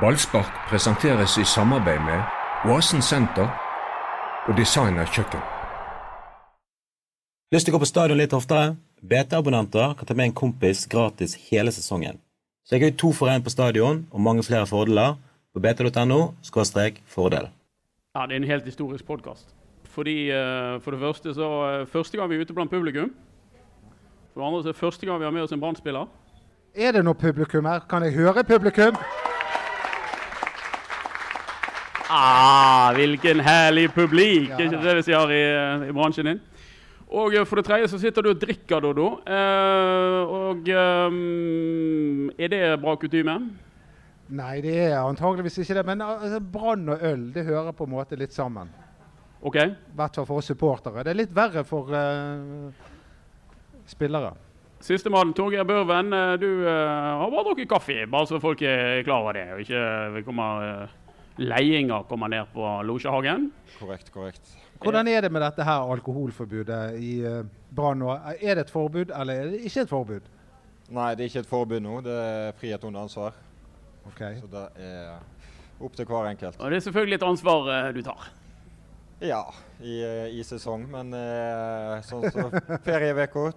Ballspark presenteres i samarbeid med Oasen senter og Designer kjøkken. Lyst til å gå på stadion litt oftere? BT-abonnenter kan ta med en kompis gratis hele sesongen. Sjekk ut to for én på stadion og mange flere fordeler på bt.no fordel. Ja, det er en helt historisk podkast. Fordi eh, For det første så eh, første gang vi er ute blant publikum. For det andre så er det første gang vi har med oss en Brann-spiller. Er det noe publikum her? Kan jeg høre publikum? Ah, hvilken herlig publik! Ja, ikke det vi sier i, i, bransjen din? Og eh, for det tredje så sitter du og drikker, Dodo. Eh, og um, er det bra kutyme? Nei, det er antageligvis ikke det. Men altså, brann og øl det hører på en måte litt sammen. Ok. I hvert fall for oss supportere. Det er litt verre for uh, spillere. Sistemann, Torgeir Børven. Eh, du uh, har bare drukket kaffe, bare så folk er klar over det. og ikke kommer... Uh, leiinger kommer ned på Losjehagen. Korrekt, korrekt. Hvordan er det med dette her alkoholforbudet i uh, Brann nå? Er det et forbud, eller er det ikke et forbud? Nei, det er ikke et forbud nå. Det er frihet under ansvar. Okay. Så det er opp til hver enkelt. Og det er selvfølgelig et ansvar uh, du tar? Ja, i, uh, i sesong. Men sånn som så ferieuka,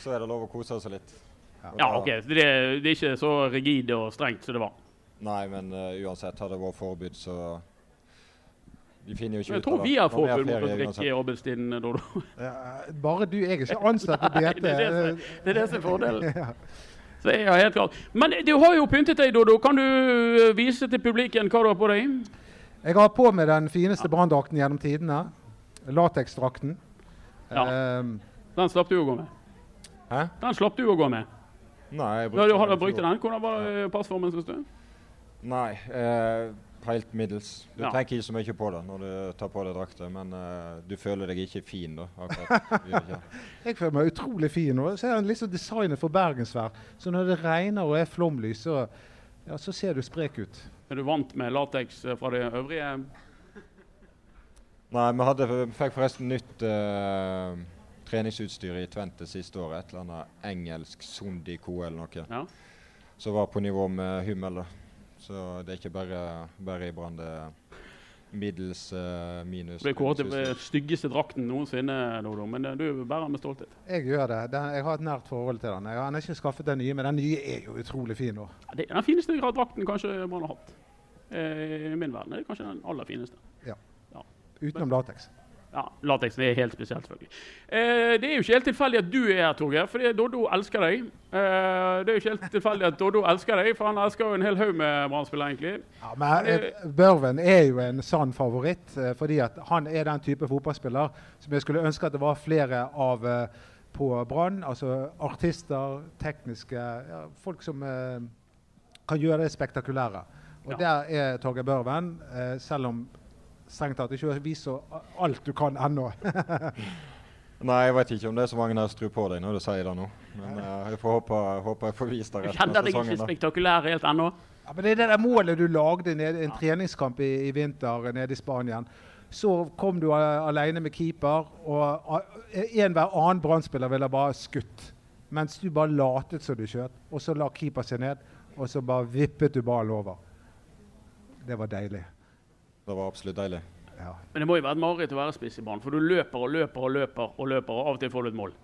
så er det lov å kose seg litt. Ja, ja OK. Det, det, er ikke så rigid og strengt som det var? Nei, men uansett, hadde det vært forbud, så vi finner jo ikke jeg ut tror vi har forbud mot å drikke i arbeidstiden, Dodo. Ja, bare du, jeg er ikke ansatt i BT. det, er det, det det som er fordelen. ja. Så jeg har helt klart. Men du har jo pyntet deg, Dodo. Kan du vise til publikum hva du har på deg? Jeg har på meg den fineste ja. branndrakten gjennom tidene. Lateksdrakten. Ja. Um, den slapp du å gå med. Hæ? Den slapp du å gå med. Nei, jeg brukte, ja, du har brukt den. Hvordan var passformen, syns du? Nei, eh, helt middels. Du ja. tenker ikke så mye på det når du tar på deg drakta, men eh, du føler deg ikke fin da. jeg føler meg utrolig fin. Og så er det liksom designet for bergensvær. Så når det regner og er flomlys, så, ja, så ser du sprek ut. Er du vant med lateks eh, fra det øvrige? Nei, vi hadde, fikk forresten nytt uh, treningsutstyr i Tvente siste året. Et eller annet engelsk Sondico eller noe. Ja. Som var på nivå med Hummel. da. Så det er ikke bare, bare i Brann. Det er middels uh, minus. Det ble kåret til styggeste drakten noensinne, Dodo, men uh, du bærer den med stolthet. Jeg gjør det. Den, jeg har et nært forhold til den. Jeg har ikke skaffet den nye, men den nye er jo utrolig fin. Nå. Det er den fineste drakten kanskje Brann har hatt. Eh, I min verden er det kanskje den aller fineste. Ja. ja. Utenom lateks. Ja, Lateksen er helt spesielt, selvfølgelig. Eh, det er jo ikke helt tilfeldig at du er her, Torgeir, for Doddo elsker deg. Eh, det er jo ikke helt tilfeldig at Doddo elsker deg, for han elsker jo en hel haug med Brann-spillere, egentlig. Ja, men eh, Børven er jo en sann favoritt, eh, fordi at han er den type fotballspiller som jeg skulle ønske at det var flere av eh, på Brann. Altså artister, tekniske ja, Folk som eh, kan gjøre det spektakulære. Og ja. der er Torgeir Børven, selv om strengt tatt ikke viser alt du kan ennå. Nei, jeg vet ikke om det er så mange som tror på deg når du sier det nå. Men uh, jeg får håpe, håpe jeg får vist deg resten av sesongen. Du kjenner deg ikke spektakulær helt ennå? Ja, men det er det der målet du lagde i en treningskamp i, i, vinter nede i Spanien. Så kom du alene med keeper, og enhver annen brannspiller ville bare skutt. Mens du bare latet som du skjøt, og så la keeper seg ned, og så bare vippet du ballen over. Det var deilig. Det var absolutt deilig. Ja. Men det må jo være et mareritt å være spiss i banen, for du løper og løper og løper, og løper, og av og til får du et mål.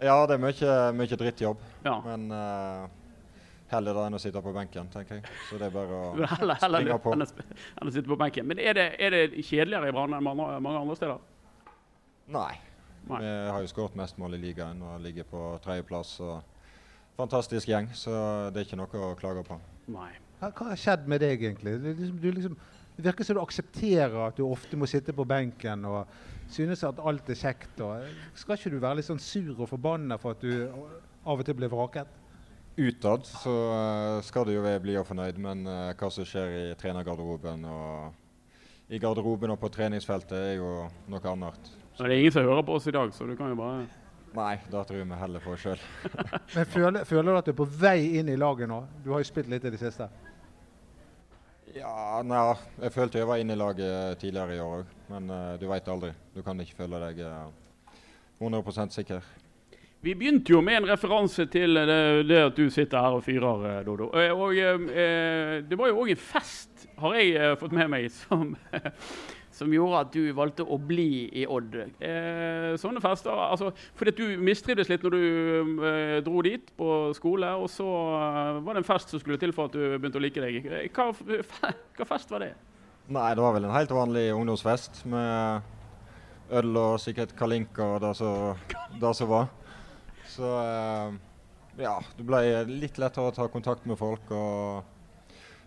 Ja, det er mye, mye drittjobb. Ja. Men uh, heller det enn å sitte på benken, tenker jeg. Så det er bare å heller, heller, springe på. Enn å sitte på benken. Men er det, er det kjedeligere i Brann enn mange, mange andre steder? Nei. Nei. Vi har jo skåret mest mål i ligaen og ligger på tredjeplass. Fantastisk gjeng, så det er ikke noe å klage på. Nei. Hva har skjedd med deg, egentlig? Du, liksom, du liksom det virker som du aksepterer at du ofte må sitte på benken og synes at alt er kjekt. skal ikke du være litt sånn sur og forbanna for at du av og til blir vraket? Utad så uh, skal du jo være blid og fornøyd, men uh, hva som skjer i trenergarderoben og i garderoben og på treningsfeltet, er jo noe annet. Så. Det er ingen som hører på oss i dag, så du kan jo bare Nei, da tror jeg vi heller på sjøl. men føler, føler, du at du er på vei inn i laget nå? Du har jo spilt litt i det siste. Ja, nei, jeg følte jeg var inne i laget tidligere i år òg, men uh, du veit aldri. Du kan ikke føle deg uh, eh, 100% sikker. Vi begynte jo med en referanse til det, det at du sitter her og fyrer, eh, Dodo. Og, og Det var jo òg en fest, har jeg fått med meg, som, som, gjorde at du valgte å bli i Odd. Eh, sånne fester altså, Fordi at du mistrivdes litt når du eh, dro dit på skole, og så eh, var det en fest som skulle til for at du begynte å like deg. Hva, hva fest var det? Nei, det var vel en helt vanlig ungdomsfest med øl og sikkert kalinka og det som var. Så eh, ja, det ble litt lettere å ta kontakt med folk og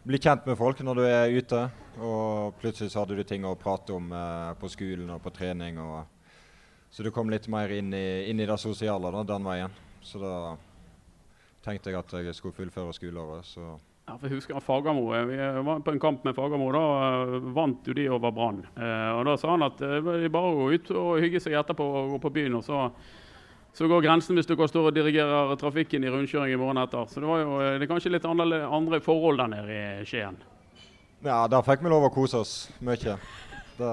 bli kjent med folk når du er ute. Og plutselig så hadde du ting å prate om eh, på skolen og på trening. Og, så du kom litt mer inn i, inn i det sosiale da, den veien. Så da tenkte jeg at jeg skulle fullføre skoleåret. så... Ja, for jeg husker Fagermo. Eh, vi var på en kamp med Fagermo. Da vant jo de over Brann. Eh, og da sa han at det er bare å gå ut og hygge seg etterpå og gå på byen. og så så går grensen hvis du står og dirigerer trafikken i rundkjøring i morgen etter. Så det var jo det er kanskje litt andre, forhold der nede i Skien. Ja, der fikk vi lov å kose oss mye. Det,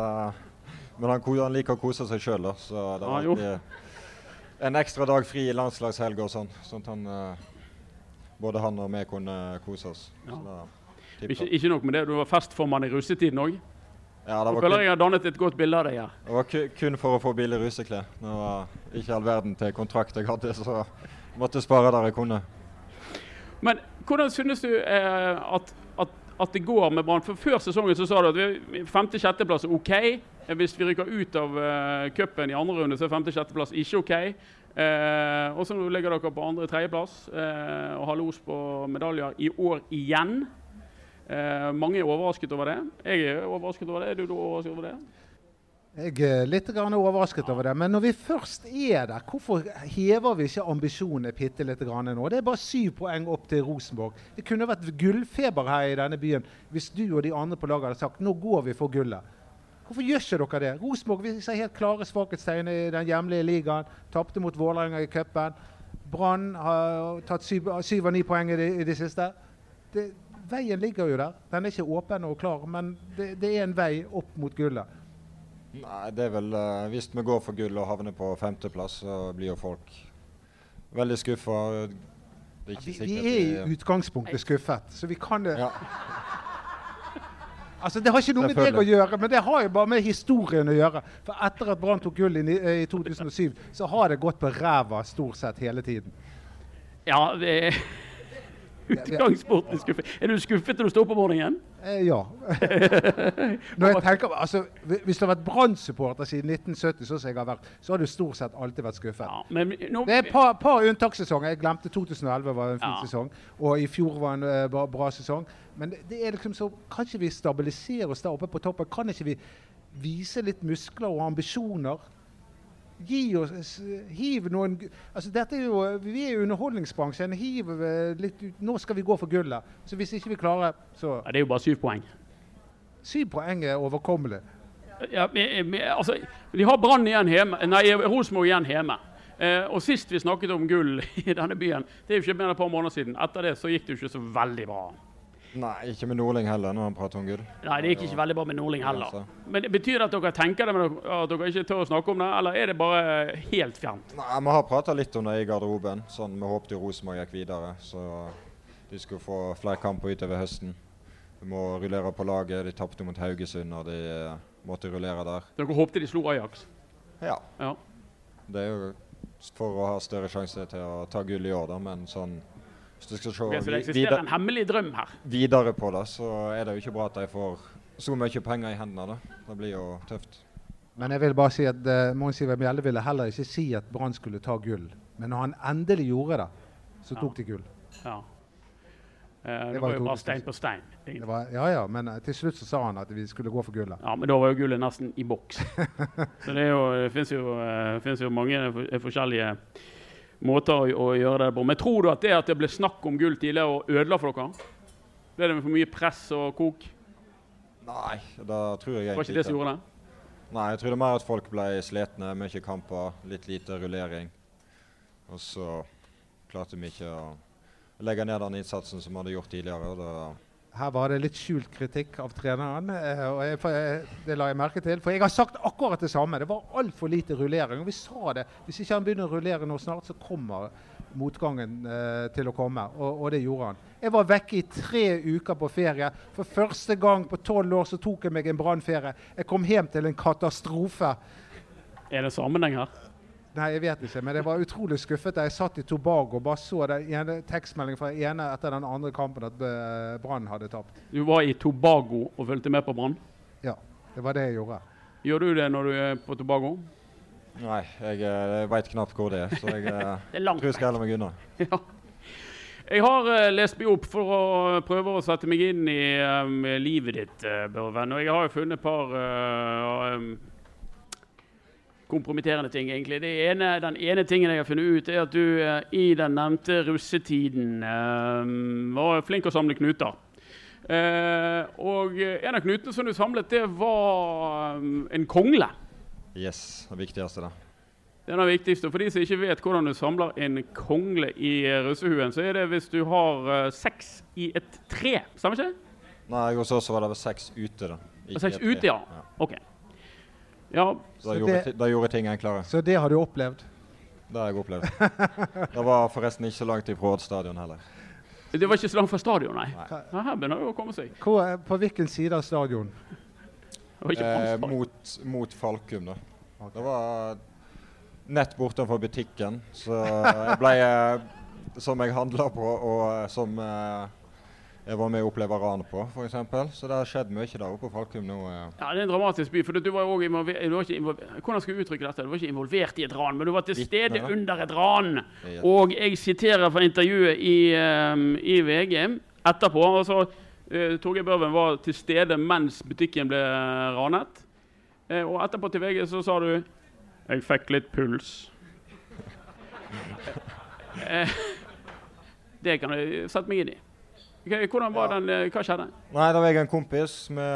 men han, han, liker å kose seg sjøl, så det var alltid en ekstra dag fri i landslagshelg og sånn. Sånn at han, eh, både han og vi kunne kose oss. Ja. Ikke, ikke, nok med det, du var festformann i russetiden òg? Ja, det var føler jeg har dannet et godt bilde av deg. Ja. Det var kun for å få billig ruseklær. Det var ikke all verden til kontrakt jeg hadde, så måtte spare der jeg kunne. Men hvordan synes du eh, at, at, at, det går med Brann? Før sesongen så sa du at femte-sjetteplass er OK. Hvis vi rykker ut av uh, cupen i andre runde, så er femte-sjetteplass ikke OK. Eh, og så ligger dere på andre-tredjeplass eh, og har los på medaljer i år igjen. Eh, mange er overrasket over det. Jeg er overrasket over det. Er du overrasket over det? Jeg er litt overrasket over det. Men når vi først er der, hvorfor hever vi ikke ambisjonene bitte litt nå? Det er bare syv poeng opp til Rosenborg. Det kunne vært gullfeber her i denne byen hvis du og de andre på laget hadde sagt nå går vi for gullet. Hvorfor gjør ikke dere det? Rosenborg viser helt klare svakhetstegn i den hjemlige ligaen. Tapte mot Vålerenga i cupen. Brann har tatt syv av ni poeng i det, i det siste. Det, veien ligger jo der. Den er ikke åpen og klar, men det, det er en vei opp mot gullet. Nei, det er vel uh, Hvis vi går for gull og havner på femteplass, så blir jo folk veldig skuffa. Ja, vi, vi, er i utgangspunktet skuffet, så vi kan det ja. Altså, Det har ikke noe med deg å gjøre, men det har jo bare med historien å gjøre. For etter at Brann tok gull i, i 2007, så har det gått på ræva stort sett hele tiden. Ja, det Utgangspunktet skuffet. Er du skuffet når du står opp om morgenen? Eh, ja. tenker, altså, hvis du har vært Brann-supporter siden 1970, sånn som jeg har vært, så har du stort sett alltid vært skuffet. Ja, men, nå, det er et par, par unntakssesonger. Jeg glemte 2011 var en fin ja. sesong. Og i fjor var en uh, bra, bra, sesong. Men det, det er liksom så Kan ikke vi stabilisere oss der oppe på toppen? Kan ikke vi vise litt muskler og ambisjoner? Gi oss Hiv noen altså dette er jo, Vi er jo underholdningsbransjen. Hiv eh, litt ut Nå skal vi gå for gullet. Så hvis ikke vi klarer, så ja, Det er jo bare syv poeng. Syv poeng er overkommelig. Ja, altså, De har Brann igjen hjemme, nei, Rosenborg igjen hjemme. Eh, og Sist vi snakket om gull i denne byen, det er jo ikke mer enn et par måneder siden. Etter det så gikk det jo ikke så veldig bra. Nei, ikke med Nordling heller, når han prater om Gud. Nei, det gikk ikke veldig bra med Nordling heller. Men det Betyr det at dere tenker det, men at dere ikke tør å snakke om det, eller er det bare helt fjernt? Nei, Vi har prata litt om det i garderoben. Sånn, Vi håpet jo Rosenborg gikk videre, så de skulle få flere kamper utover høsten. Vi må rullere på laget. De tapte mot Haugesund, og de uh, måtte rullere der. Dere håpte de slo Ajax? Ja. ja. Det er jo for å ha større sjanse til å ta gull i år, da, men sånn hvis du skal se okay, så det eksisterer en hemmelig drøm her? Videre på det, så er det jo ikke bra at de får så mye penger i hendene. da. Det blir jo tøft. Men jeg vil bare si at uh, Mons Iver Mjelde ville heller ikke si at Brann skulle ta gull. Men når han endelig gjorde det, så tok de gull. Ja. Uh, det, det, var jo bare stein på stein. Var, ja, ja, men uh, til slutt så sa han at vi skulle gå for gullet. Ja, Men da var jo gullet nesten i boks. så det, jo, det fins jo, uh, jo, mange forskjellige måter å, å, gjøre det på. Men tror du at det at det ble snakk om gull tidligere, og ødela for dere? Ble det med for mye press og kok? Nei, da tror jeg egentlig Var ikke det som gjorde det? Nei, jeg tror det er mer at folk ble slitne. Mye kamper, litt lite rullering. Og så klarte vi ikke å legge ned den innsatsen som vi hadde gjort tidligere. og da her var det litt skjult kritikk av treneren. Eh, og jeg, jeg, Det la jeg merke til. For jeg har sagt akkurat det samme. Det var altfor lite rullering. Og vi sa det. Hvis ikke han begynner å rullere nå snart, så kommer motgangen eh, til å komme. Og, og, det gjorde han. Jeg var vekke i tre uker på ferie. For første gang på tolv år så tok jeg meg en brannferie. Jeg kom hjem til en katastrofe. Er det sammenheng her? Nei, jeg vet ikke, men jeg var utrolig skuffet da jeg satt i Tobago og bare så den ene tekstmeldingen fra den ene etter den andre kampen at eh, Brann hadde tapt. Du var i Tobago og fulgte med på Brann? Ja, det var det jeg gjorde. Gjør du det når du er på Tobago? Nei, jeg, eh, jeg veit knapt hvor det er, så jeg eh, er tror jeg skal holde meg unna. Ja. Jeg har uh, lest meg opp for å prøve å sette meg inn i um, livet ditt, uh, Børven. Og jeg har jo funnet et par uh, um, kompromitterende ting, egentlig. Ene, den ene tingen jeg har funnet ut, er at du eh, i den nevnte russetiden eh, var flink å samle knuter. Eh, og en av knutene som du samlet, det var um, en kongle. Yes, det viktigste, da. Det er viktigste. For de som ikke vet hvordan du samler en kongle i russehuen, så er det hvis du har uh, seks i et tre. Stemmer ikke det? Nei, hos oss var det seks ute. da. Seks ute, ja. ja. Ok. Ja, da gjorde, det, da gjorde ting enklere. Så det har du opplevd? Det har jeg opplevd. det var forresten ikke så langt ifra stadion heller. Det var ikke så langt fra stadion, nei? nei. Her begynner det å komme seg. Hvor, på hvilken side av stadion? Eh, mot, mot Falkum, da. Okay. Det var nett bortenfor butikken, så jeg ble eh, Som jeg handla på, og eh, som eh, jeg var med å oppleve ran på, f.eks. Så det har skjedd mye der oppe på Falkum nå. Ja. ja, det er en dramatisk by. for du var jo involver, du var involver, Hvordan skal jeg uttrykke dette? Du var ikke involvert i et ran, men du var til stede Litt, under et ran. Ja. Og jeg siterer fra intervjuet i, um, i VG etterpå. altså uh, Torgeir Børven var til stede mens butikken ble ranet. Uh, og etterpå til VG så sa du 'Jeg fikk litt puls'. uh, det kan du sette meg inn i. Hvordan var ja. den, eh, Hva skjedde? Nei, Da var jeg en kompis. Vi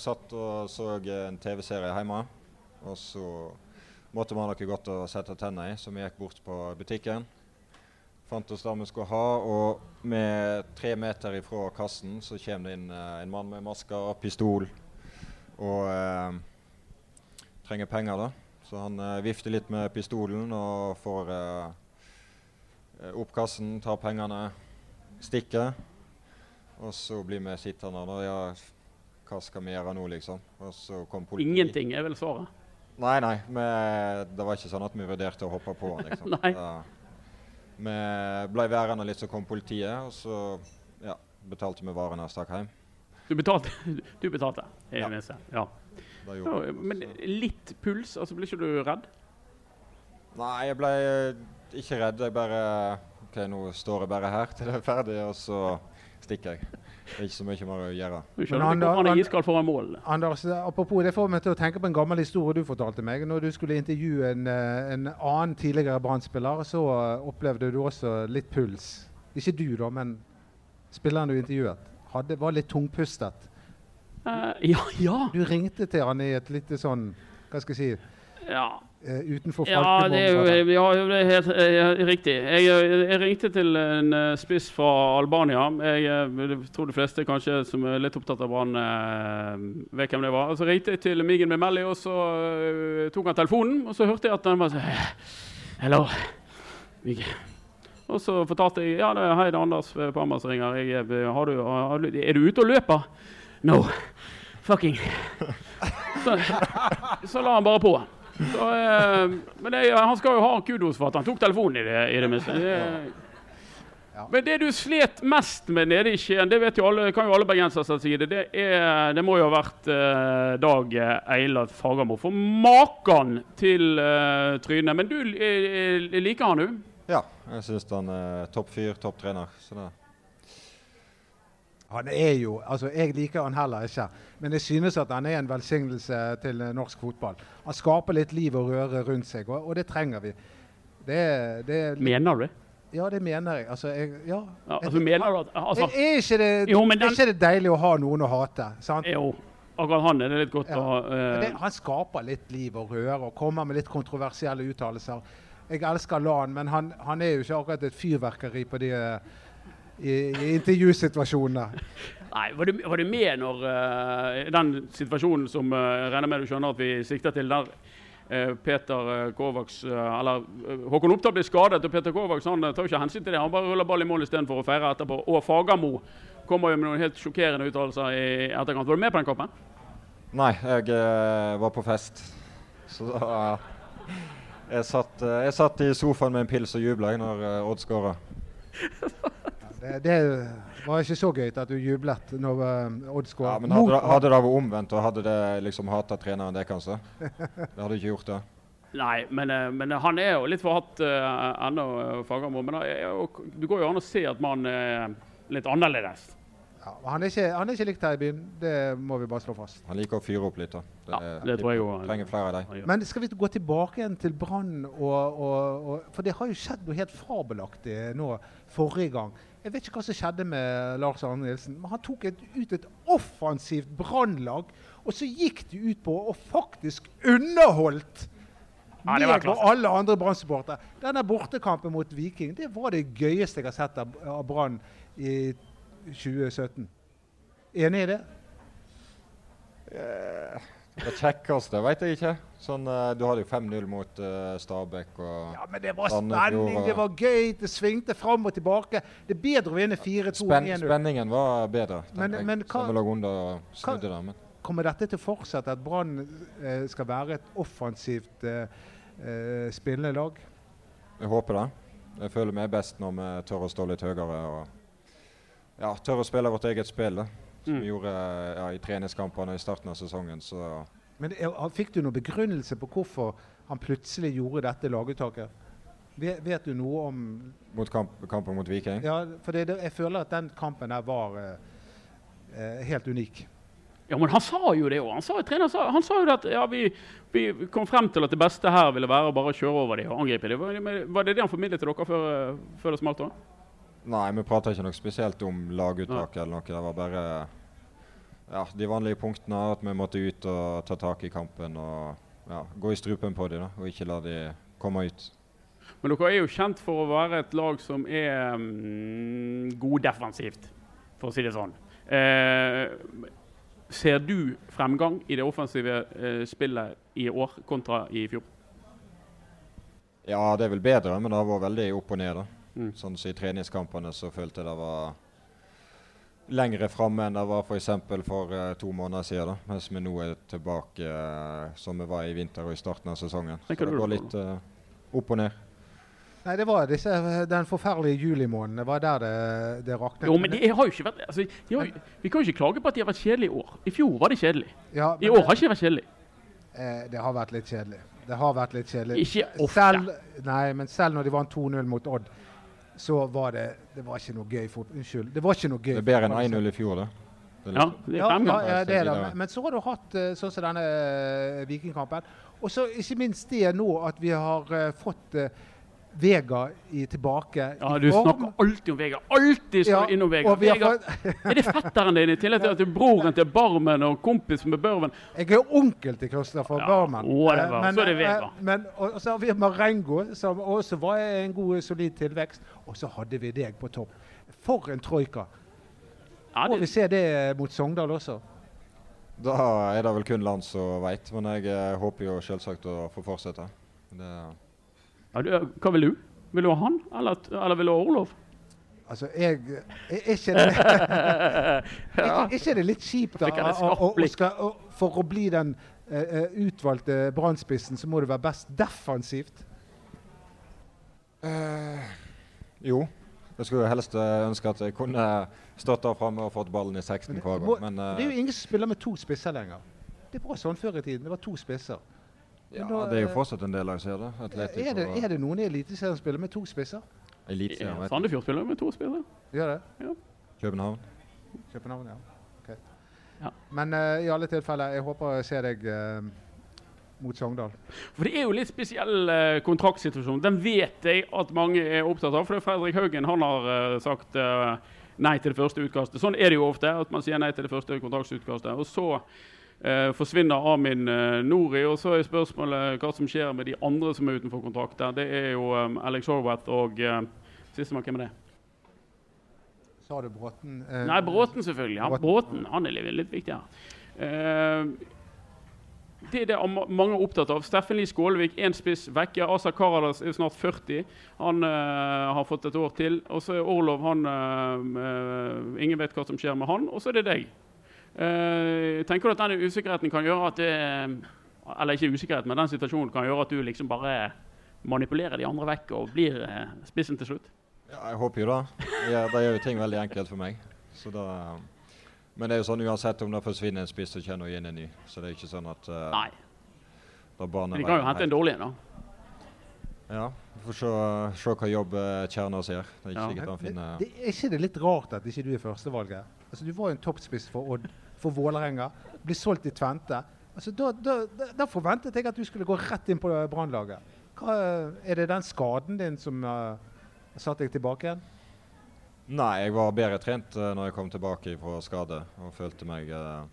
satt og så en TV-serie hjemme. Og så måtte vi ha noe godt å sette tennene i, så vi gikk bort på butikken. Fant oss det vi skulle ha, og med tre meter ifra kassen så kommer det inn eh, en mann med maske og pistol og eh, trenger penger, da. Så han eh, vifter litt med pistolen og får opp kassen, tar pengene, stikker. Og så blir vi sittende der. Ja, hva skal vi gjøre nå, liksom? Og så kom politiet. Ingenting er vel svaret? Nei, nei. Vi, det var ikke sånn at vi vurderte å hoppe på han. Liksom. nei. Da, vi ble værende litt, så kom politiet, og så ja, betalte vi varene og stakk hjem. Du betalte? Du betalte? ja. ja. ja. Men litt puls, altså blir ikke du redd? Nei, jeg ble ikke redd. Jeg bare OK, nå står jeg bare her til det er ferdig, og så stikker jeg. Det er ikke så mye mer å gjøre. Du skjønner hvorfor han er iskald foran mål. Anders, apropos det får meg til å tenke på en gammel historie du fortalte meg. Når du skulle intervjue en, eh, en annen tidligere brann så eh, opplevde du også litt puls. Ikke du, da, men spilleren du intervjuet. Hadde, var litt tungpustet. Uh, ja, ja. Du ringte til han i et lite sånn Hva skal jeg si? Ja. Uh, utenfor ja, det jo, ja, det er helt uh, riktig. Jeg, jeg, ringte til en uh, spiss fra Albania. Jeg, jeg, tror de fleste kanskje som er litt opptatt av Brann, vet hvem det var. Så ringte jeg til Migen Memelli, og så tok han telefonen. Og så hørte jeg at han var sånn Hello, Migen. Og så fortalte jeg ja, det er hei, det er Anders Parma som ringer. Jeg, har du, har er du ute og løper? No. Fucking. Så, så la han bare på. Så, eh, men det, han skal jo ha kudos for at han tok telefonen i det, i det minste. Ja. Men det du slet mest med nede i Skien, det vet jo alle, kan jo alle bergensere si det, det, er, det må jo ha vært eh, Dag Eilert Fagermo. For maken til eh, trynet. Men du eh, liker han, du? Ja, jeg syns han er topp fyr, topp trener. Så det han er jo altså Jeg liker han heller ikke, men jeg synes at han er en velsignelse til norsk fotball. Han skaper litt liv og røre rundt seg, og, og det trenger vi. Det, det, mener du det? Ja, det mener jeg. Altså, jeg ja. ja altså, mener du at altså, er, ikke det, jo, den, er ikke det deilig å ha noen å hate? sant? Jo. Akkurat han er det litt godt ja. å uh, det, Han skaper litt liv og røre og kommer med litt kontroversielle uttalelser. Jeg elsker LAN, men han, han, er jo ikke akkurat et fyrverkeri på de uh, i, i intervjusituasjoner. Nei, Var du, var du med når uh, den situasjonen som uh, regner med du skjønner at vi sikter til, der uh, Peter Kovacs eller Håkon Oppdal blir skadet, og Peter Kovacs han tar jo ikke hensyn til det. Han bare ruller ball i mål istedenfor å feire etterpå. Og Fagermo kommer jo med noen helt sjokkerende uttalelser i etterkant. Var du med på den kampen? Nei, jeg var på fest. Så da jeg satt, jeg satt, i sofaen med en pils og jubla når Odd skåra. det, var ikke så gøy at du jublet når Odd skåra. Ja, men hadde, hadde, det vært omvendt, og hadde det liksom hata treneren det, kanskje? Det hadde ikke gjort det. Nei, men, men, han er jo litt forhatt uh, ennå, Fagermo. Men uh, du går jo an å se at man er litt annerledes. Ja, han, er ikke, han, er ikke, likt her i byen, det må vi bare slå fast. Han liker å fyre opp litt. da. Det, ja, det tror jeg jo. Trenger flere av dem. Men skal vi gå tilbake igjen til Brann? For det har jo skjedd noe helt fabelaktig nå forrige gang. Jeg vet ikke hva som skjedde med Lars Arne Nilsen, men han tok et, ut et offensivt Brannlag. Og så gikk de ut på og faktisk underholdt ja, meg og alle andre Brann-supportere. Denne bortekampen mot Viking det var det gøyeste jeg har sett av, av Brann i 2017. Enig i det? Uh, det kjekkeste veit jeg ikke. Sånn, uh, du hadde jo 5-0 mot uh, Stabæk og Ja, Men det var spenning, det var gøy, det svingte fram og tilbake. Det er bedre å vinne 4-2 Spen, Spenningen var bedre. Men, men hva, hva, det, men. Kommer dette til å fortsette, at Brann skal være et offensivt spillende lag? Jeg håper det. Jeg føler meg best når vi tør å stå litt høyere. og ja, tør å spille vårt eget spill. da. Som mm. vi gjorde ja, i treningskampene i starten av sesongen. Så. Men Fikk du noen begrunnelse på hvorfor han plutselig gjorde dette laguttaket? Vet, vet du noe om Mot kamp, kampen mot Viking? Ja, for det, jeg føler at den kampen der var eh, eh helt unik. Ja, men han sa jo det òg. Han, sa, han sa jo at ja, vi, vi, kom frem til at det beste her ville være å bare kjøre over dem og angripe dem. Var, var det det han formidlet til dere før, før det smalt? da? Nei, vi prata ikke noe spesielt om laguttak eller noe. Det var bare ja, de vanlige punktene. At vi måtte ut og ta tak i kampen og ja, gå i strupen på dem og ikke la dem komme ut. Men dere er jo kjent for å være et lag som er mm, god defensivt, for å si det sånn. Eh, ser du fremgang i det offensive eh, spillet i år kontra i fjor? Ja, det er vel bedre, men det har vært veldig opp og ned. da. Mm. Sånn som I treningskampene så følte jeg det var lengre framme enn det var f.eks. for, for uh, to måneder siden. Da. Mens vi nå er tilbake uh, som vi var i vinter og i starten av sesongen. Så det går litt uh, opp og ned. Nei, det var disse, den forferdelige julimåneden. Det var der det, det raknet. Jo, men det har jo ikke vært altså, har, Vi kan jo ikke klage på at de har vært kjedelige i år. I fjor var de kjedelige. Ja, I år det, har ikke de vært kjedelige. Eh, det har vært litt kjedelig. Det har vært litt kjedelig. Ikke ofte. Selv, nei, men selv når de vant 2-0 mot Odd så var det Det var ikke noe gøy fotball. Unnskyld. Det var ikke noe gøy. Det er bedre enn 1-0 i fjor, da. Ja, det er ja, ja, det er det. Men så har du hatt uh, sånn som denne uh, Vikingkampen. Og så ikke minst det nå at vi har uh, fått Vega i, tilbake Ja, du snakker alltid om Vega. Alltid skal ja, innom Vega. Vega er det fetteren din i tillegg til at du er broren til Barmen og kompis med Børven? Jeg er onkel til Kristoffer ja, Barmen. Whatever. Men, så er det Vega. Eh, men, og, så har vi Marengo, som også var en god, solid tilvekst. Og så hadde vi deg på topp. For en troika. Ja, Må vi se det mot Sogndal også? Da er det vel kun land som veit, men jeg eh, håper jo selvsagt å få fortsette. Det du, hva vil du? Vil du ha han, eller, eller vil du ha Orlov? Altså, jeg Er ikke det, er ikke det litt kjipt da, å, å, skal, å, For å bli den uh, utvalgte brannspissen, så må du være best defensivt? Uh, jo. Jeg skulle helst ønske at jeg kunne stått der framme og fått ballen i 16 hver gang. Men, uh, det er jo ingen som spiller med to spisser lenger. Det var sånn før i tiden. Det var to spisser. Ja, da, det er jo fortsatt en del lag som gjør det. Er det, er det noen i Eliteserien som spiller med to spisser? Eliteserien, ja, Sandefjord spiller med to spisser. Gjør det? Ja. København. København, ja. Okay. ja. Men uh, i alle tilfeller, jeg håper jeg ser deg uh, mot Sogndal. For Det er jo litt spesiell uh, kontraktsituasjon. Den vet jeg at mange er opptatt av. For Fredrik Haugen han har sagt nei til det første utkastet. Sånn er det jo ofte, at man sier nei til det første kontraktsutkastet. Og så eh, forsvinner Amin eh, Nori. Og så er spørsmålet hva som skjer med de andre som er utenfor kontrakt. Det er jo um, Alex Horwath og eh, Sistemann, hvem er det? Sa du Bråten? Eh, Nei, Bråten selvfølgelig. Ja, Bråten han er litt viktig her. Eh, det er det mange er opptatt av. Steffen Lie Skålevik, én spiss vekke. Asa Karadas er snart 40. Han uh, har fått et år til. Og så er Orlov han uh, Ingen vet hva som skjer med han. Og så er det deg. Tenker du at denne usikkerheten kan gjøre at det Eller ikke usikkerhet, men den situasjonen kan gjøre at du liksom bare manipulerer de andre vekk og blir spissen til slutt? Ja, jeg håper jo det. Ja, det gjør jo ting veldig enkelt for meg. Så da men det er jo sånn uansett om det forsvinner en spiss, så kjenner du inn en ny. Så det er ikke sånn at uh, Nei. Men de kan jo hente en dårlig en, da. Ja. Vi får se, se hva jobb Kjerner ser. Det er ikke ja. sikkert han finner det, det, Er ikke det litt rart at ikke du er førstevalget? Altså, du var jo en toppspiss for Odd, for Vålerenga. Blir solgt i Tvente. Altså, da, da, da, forventet jeg at du skulle gå rett inn på Brannlaget. Er det den skaden din som uh, satte deg tilbake igjen? Nei, jeg var bedre trent uh, når jeg kom tilbake fra skade og følte meg uh,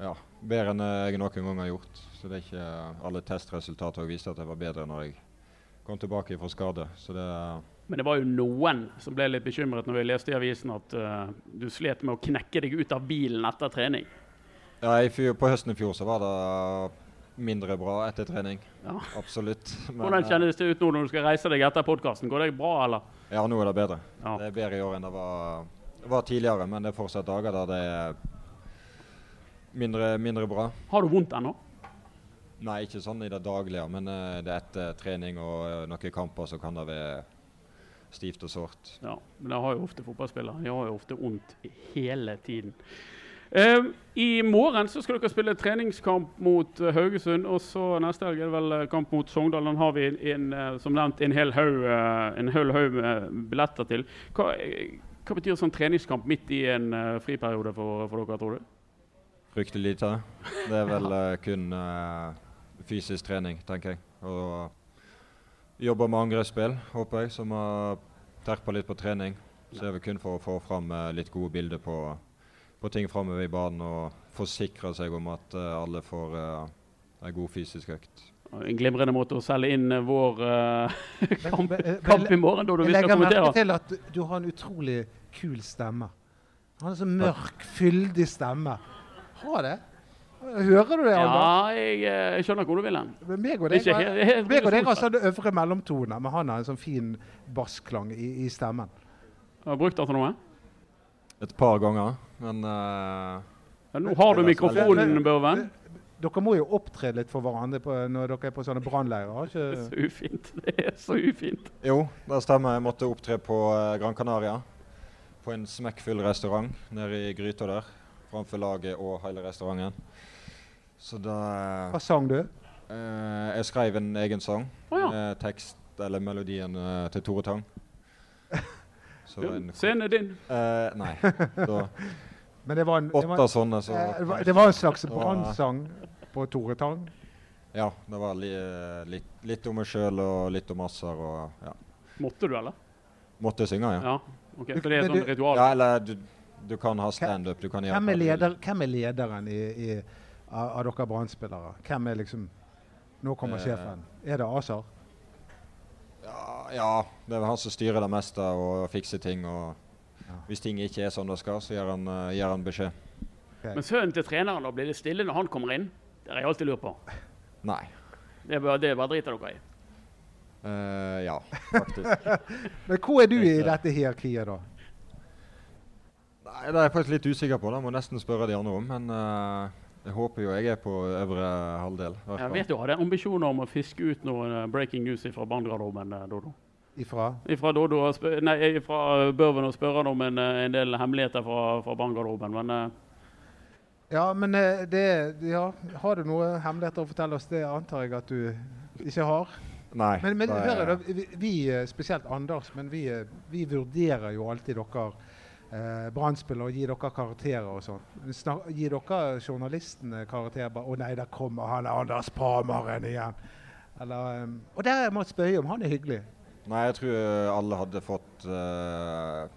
ja, bedre enn jeg noen gang har gjort. Så det er ikke uh, Alle testresultater viste at jeg var bedre når jeg kom tilbake fra skade. Så det Men det var jo noen som ble litt bekymret når vi leste i avisen at du slet med å knekke deg ut av bilen etter trening. Ja, fjor, På høsten i fjor så var det mindre bra etter trening. Ja. Absolutt. Men, Hvordan kjennes det ut nå når du skal reise deg etter podkasten? Går det bra, eller? Ja, nå er det bedre. Ja. Det er bedre i år enn det var, var, tidligere, men det er fortsatt dager der det er mindre, mindre bra. Har du vondt ennå? Nei, ikke sånn i det daglige, men uh, det er etter trening og uh, noen kamper så kan det være stivt og sårt. Ja, men det har jo ofte fotballspillere. De har jo ofte vondt hele tiden. Uh, I morgen så skal dere spille treningskamp mot uh, Haugesund. Og så neste helg er det vel uh, kamp mot Sogndal. Den har vi en, som nevnt en hel haug en hel haug med billetter til. Hva, hva, betyr sånn treningskamp midt i en friperiode for, for, dere, tror du? Fryktelig lite. Det er vel kun fysisk trening, tenker jeg. Og jobber med angrepsspill, håper jeg, som har terpa litt på trening. Så er det kun for å få fram litt gode bilder på på ting framover i banen og forsikre seg om at uh, alle får uh, en god fysisk økt. En glimrende måte å selge inn uh, vår kamp, kamp, i morgen. Da, jeg legger merke til at du har en utrolig kul stemme. Han har en så mørk, fyldig stemme. Har det? Hører du det? Alvar? Ja, jeg, jeg, skjønner hvor du vil hen. Meg og deg har sånn øvre mellomtone, men han har en sånn fin bassklang i, i stemmen. Har du brukt det til noe? Et par ganger, men uh, ja, Nå har du mikrofonen, Børven. Dere må jo opptre litt for hverandre på, når dere er på sånne brannleirer. Det er så ufint. Det er så ufint. Jo, det stemmer. Jeg måtte opptre på uh, Gran Canaria. På en smekkfull restaurant nede i gryta der. Framfor laget og hele restauranten. Så da uh, Hva sang du? Uh, jeg skrev en egen sang. Oh, ja. tekst eller melodien til Tore Tang. Scenen er din. Uh, nei. Da, Men det var en, åtte var, sånne, så det var, det var en slags brannsang på Tore Tang? Ja. Det var li, litt, litt, om meg sjøl og litt om Asser. Og, ja. Måtte du, eller? Måtte jeg synge, ja. ja. Okay, for det er sånn ritual? Ja, eller du, du kan ha standup. Hvem, hvem er lederen i, i, av, av dere brann Hvem er liksom Nå kommer eh, sjefen. Er det Asar? Ja, ja, det er han som styrer det meste og fikser ting. og ja. Hvis ting ikke er som det skal, så gir han, uh, gir han beskjed. Okay. Men sønnen til treneren, da, blir det stille når han kommer inn? Det har jeg alltid lurt på. Nei. Det er bare, det bare driter dere i? Uh, ja, faktisk. Men hvor er du i dette hierarkiet, da? Nei, Det er jeg faktisk litt usikker på. Det må nesten spørre de andre om. Men uh, jeg håper jo jeg er på øvre halvdel. Jeg vet du hadde ambisjoner om å fiske ut noe eh, breaking news fra barnegarderoben, eh, Dodo? Ifra? Ifra, Dodo, nei, ifra Børven og spørre om en, eh, en, del hemmeligheter fra, fra barnegarderoben, men Ja, men det ja, Har du noen hemmeligheter å fortelle oss? Det antar jeg at du ikke har. Nei. Men, men hør, vi, vi, spesielt Anders, men vi, vi vurderer jo alltid dere eh, Brann-spillere og gi dere karakterer og sånn. Gi dere journalistene karakterer. bare 'Å nei, der kommer han Anders Pramaren igjen.' Eller, um, og der er Mats Bøye, om han er hyggelig. Nei, jeg tror alle hadde fått uh,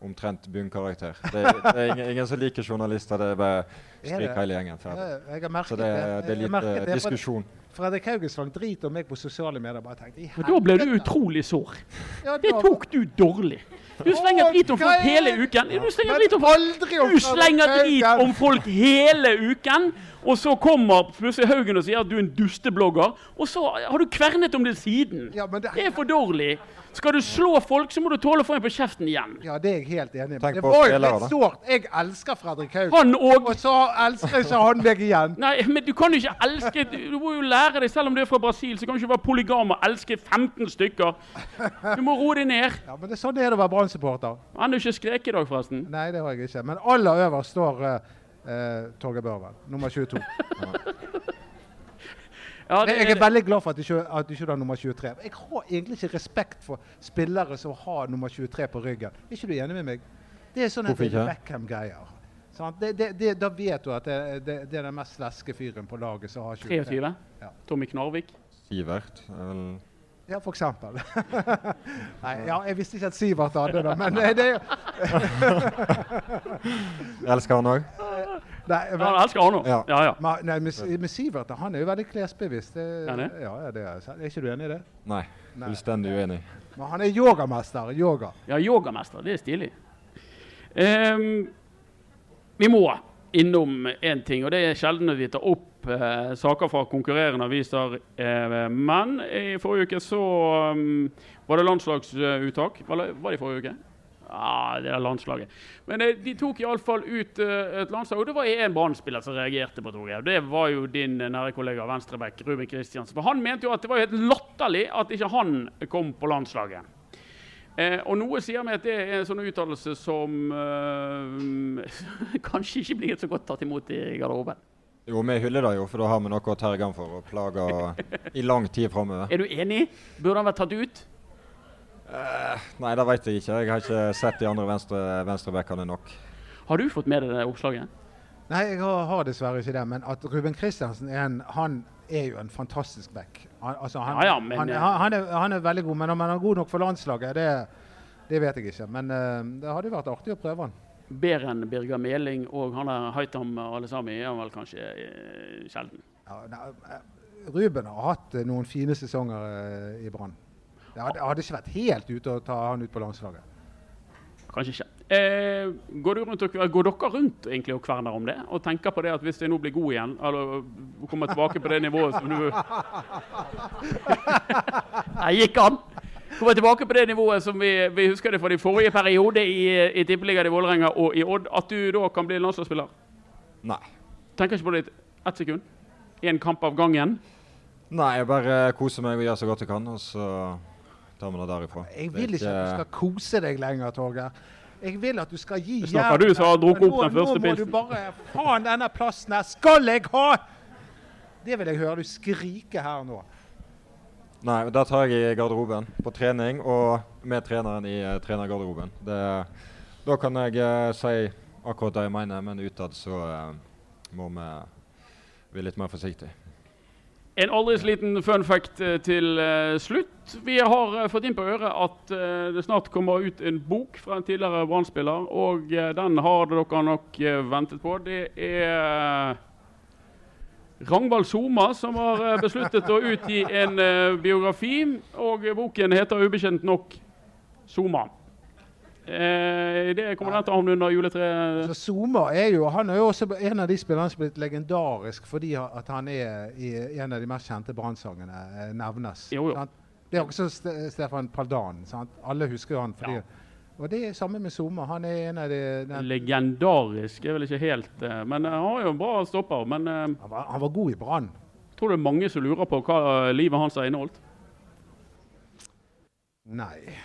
omtrent bunnkarakter. Det, det, er ingen, ingen, som liker journalister. Det er bare stryk hele gjengen. Ferdig. Så det, det er litt det, diskusjon. Fredrik Haugesvang driter meg på sosiale medier. Bare tenkte, Men da ble du utrolig sår. Ja, det tok du dårlig. Du slenger drit om folk hele uken. Du slenger drit om, du slenger drit om folk hele uken. Og så kommer plutselig Haugen og sier at du er en dusteblogger. Og så har du kvernet om det siden. Det, det, er for dårlig. Skal du slå folk, så må du tåle å få en på kjeften igjen. Ja, det er jeg helt enig med. Det var jo litt sårt. Jeg elsker Fredrik Haugen. Han og... og så elsker ikke han meg igjen. Nei, men du kan jo ikke elske Du må jo lære deg, selv om du er fra Brasil, så kan du ikke være polygam og elske 15 stykker. Du må roe deg ned. Ja, men det er sånn det er å være Brann-supporter. Han har ikke skreket i dag, forresten. Nei, det har jeg ikke. Men aller øverst står uh, uh, Torgeir Børven. Nummer 22. Ja, det, jeg er veldig glad for at du ikke, at du ikke har nummer 23. Jeg har egentlig ikke respekt for spillere som har nummer 23 på ryggen. Er ikke du enig med meg? Det er sånn Beckham-greier. Da vet du at det, det, det, er den mest leske fyren på laget som har 23. 23? Ja. Tommy Knarvik? Sivert? Ja, for eksempel. Nei, ja, jeg visste ikke at Sivert hadde det, men det Elsker han òg? Nei, men, han elsker han òg. Ja. Ja, ja. Men, nei, med, med, Sivert han er jo veldig klesbevisst. Det, ja, ja, det er, er ikke du enig i det? Nei, fullstendig uenig. Men han er yogamester. Yoga. Ja, yogamester. Det er stilig. Um, vi må innom én ting, og det er sjelden vi tar opp eh, saker fra konkurrerende aviser. Eh, men i forrige uke så um, var det landslagsuttak. Var det, var det i forrige uke? Ja, det er landslaget. Men eh, de tok iallfall ut eh, et landslag, og det var én brann som reagerte på Torgeir. Det var jo din nære kollega Venstrebekk, Ruben Kristiansen. For han mente jo at det var helt latterlig at ikke han kom på landslaget. Eh, og noe sier meg at det er en sånn uttalelse som eh, kanskje ikke blir så godt tatt imot i garderoben. Jo, vi hyller det jo, for da har vi noe å terge han for og plage i lang tid framover. Er du enig? Burde han vært tatt ut? Eh, nei, det vet jeg ikke. Jeg har ikke sett de andre venstre, venstrebackene nok. Har du fått med deg det oppslaget? Nei, jeg har, har, dessverre ikke det. Men at Ruben Kristiansen er en, han er jo en fantastisk back. Han, altså, han, ja, ja, men, han, han, er, han, er, veldig god, men om han er god nok for landslaget, det, det vet jeg ikke. Men uh, det hadde vært artig å prøve han. Bedre enn Birger Meling og han er Haitam alle sammen er han vel kanskje uh, sjelden. Ja, ne, eh, Ruben har hatt noen fine sesonger i Brann. Det hadde, hadde, ikke vært helt ute å ta han ut på landslaget. Kanskje ikke. Eh, går, rundt, går, dere rundt egentlig og kverner om det? Og tenker på det at hvis jeg nå blir god igjen, eller kommer tilbake på det nivået som du Jeg gikk an! Kommer tilbake på det nivået som vi, vi husker det fra de forrige periode i, i Tippeligaen i Vålerenga og i Odd. At du da kan bli landslagsspiller? Nei. Tenker ikke på det ett sekund? Én kamp av gangen? Nei, jeg bare koser meg og gjør så godt jeg kan. og så tar vi det derifra. Jeg vil ikke at du skal kose deg lenger, Torgeir. Jeg vil at du skal gi jævla Snakker du som har drukket opp den første pilsen? Nå må du bare Faen, denne plassen her skal jeg ha! Det vil jeg høre du skrike her nå. Nei, da tar jeg i garderoben. På trening og med treneren i uh, trenergarderoben. Det, da kan jeg uh, si akkurat det jeg mener, men utad så uh, må vi bli litt mer forsiktige. En aldri liten fun fact eh, til uh, slutt. Vi har uh, fått inn på øret at det snart kommer ut en bok fra en tidligere brann Og den har dere nok ventet på. Det er Rangvald Soma som har besluttet å utgi en biografi. Og boken heter ubekjent nok Soma. Eh, det kommer den til å havne under juletreet. Zuma er jo, han er jo også en av de spillerne som er blitt legendarisk fordi at han er i en av de mest kjente brannsangene eh, nevnes. Jo, jo. Det er også Stefan Paldan. Sant? Alle husker jo han. fordi... Ja. Og det er samme med Zuma. Han er en av de den... Legendarisk er vel ikke helt uh, Men han har jo en bra stopper. Men han, var, han, var, god i Brann. Tror du det er mange som lurer på hva livet hans har inneholdt? Nei.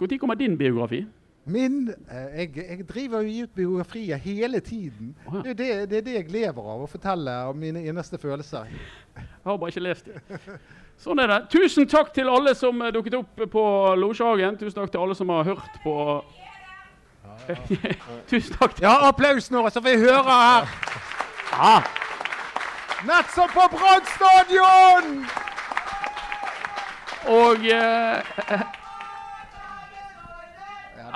Når kommer din biografi? Min? Eh, jeg, jeg driver jo ut biografier hele tiden. Oh, ja. det, det, er det jeg lever av, å fortelle om mine innerste følelser. Jeg har bare ikke lest det. Sånn er det. Tusen takk til alle som eh, dukket opp på Losjehagen. Tusen takk til alle som har hørt på Tusen takk. Til. Ja, applaus nå, så vi hører her. Ja. Nett som på Brann stadion! Og eh,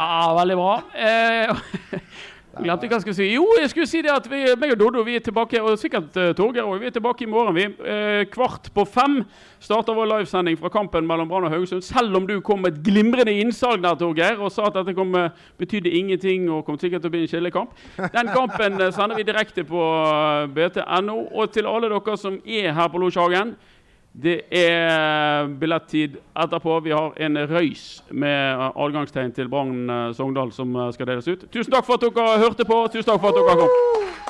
Ja, veldig bra. Eh, Glemte hva jeg skulle si. Jo, jeg skulle si det at vi, meg og Doddo vi er tilbake, og sikkert uh, Torgeir òg. Vi er tilbake i morgen. vi. Uh, kvart på fem starter vår livesending fra kampen mellom Brann og Haugesund. Selv om du kom med et glimrende innsalg der, Torgeir, og sa at dette kom, uh, betydde ingenting og kom sikkert til å bli en skillekamp. Den kampen sender vi direkte på bt.no. Og til alle dere som er her på Losjhagen det er billettid etterpå. Vi har en røys med adgangstegn til Brann Sogndal som skal deles ut. Tusen takk for at dere hørte på. Tusen takk for at dere kom.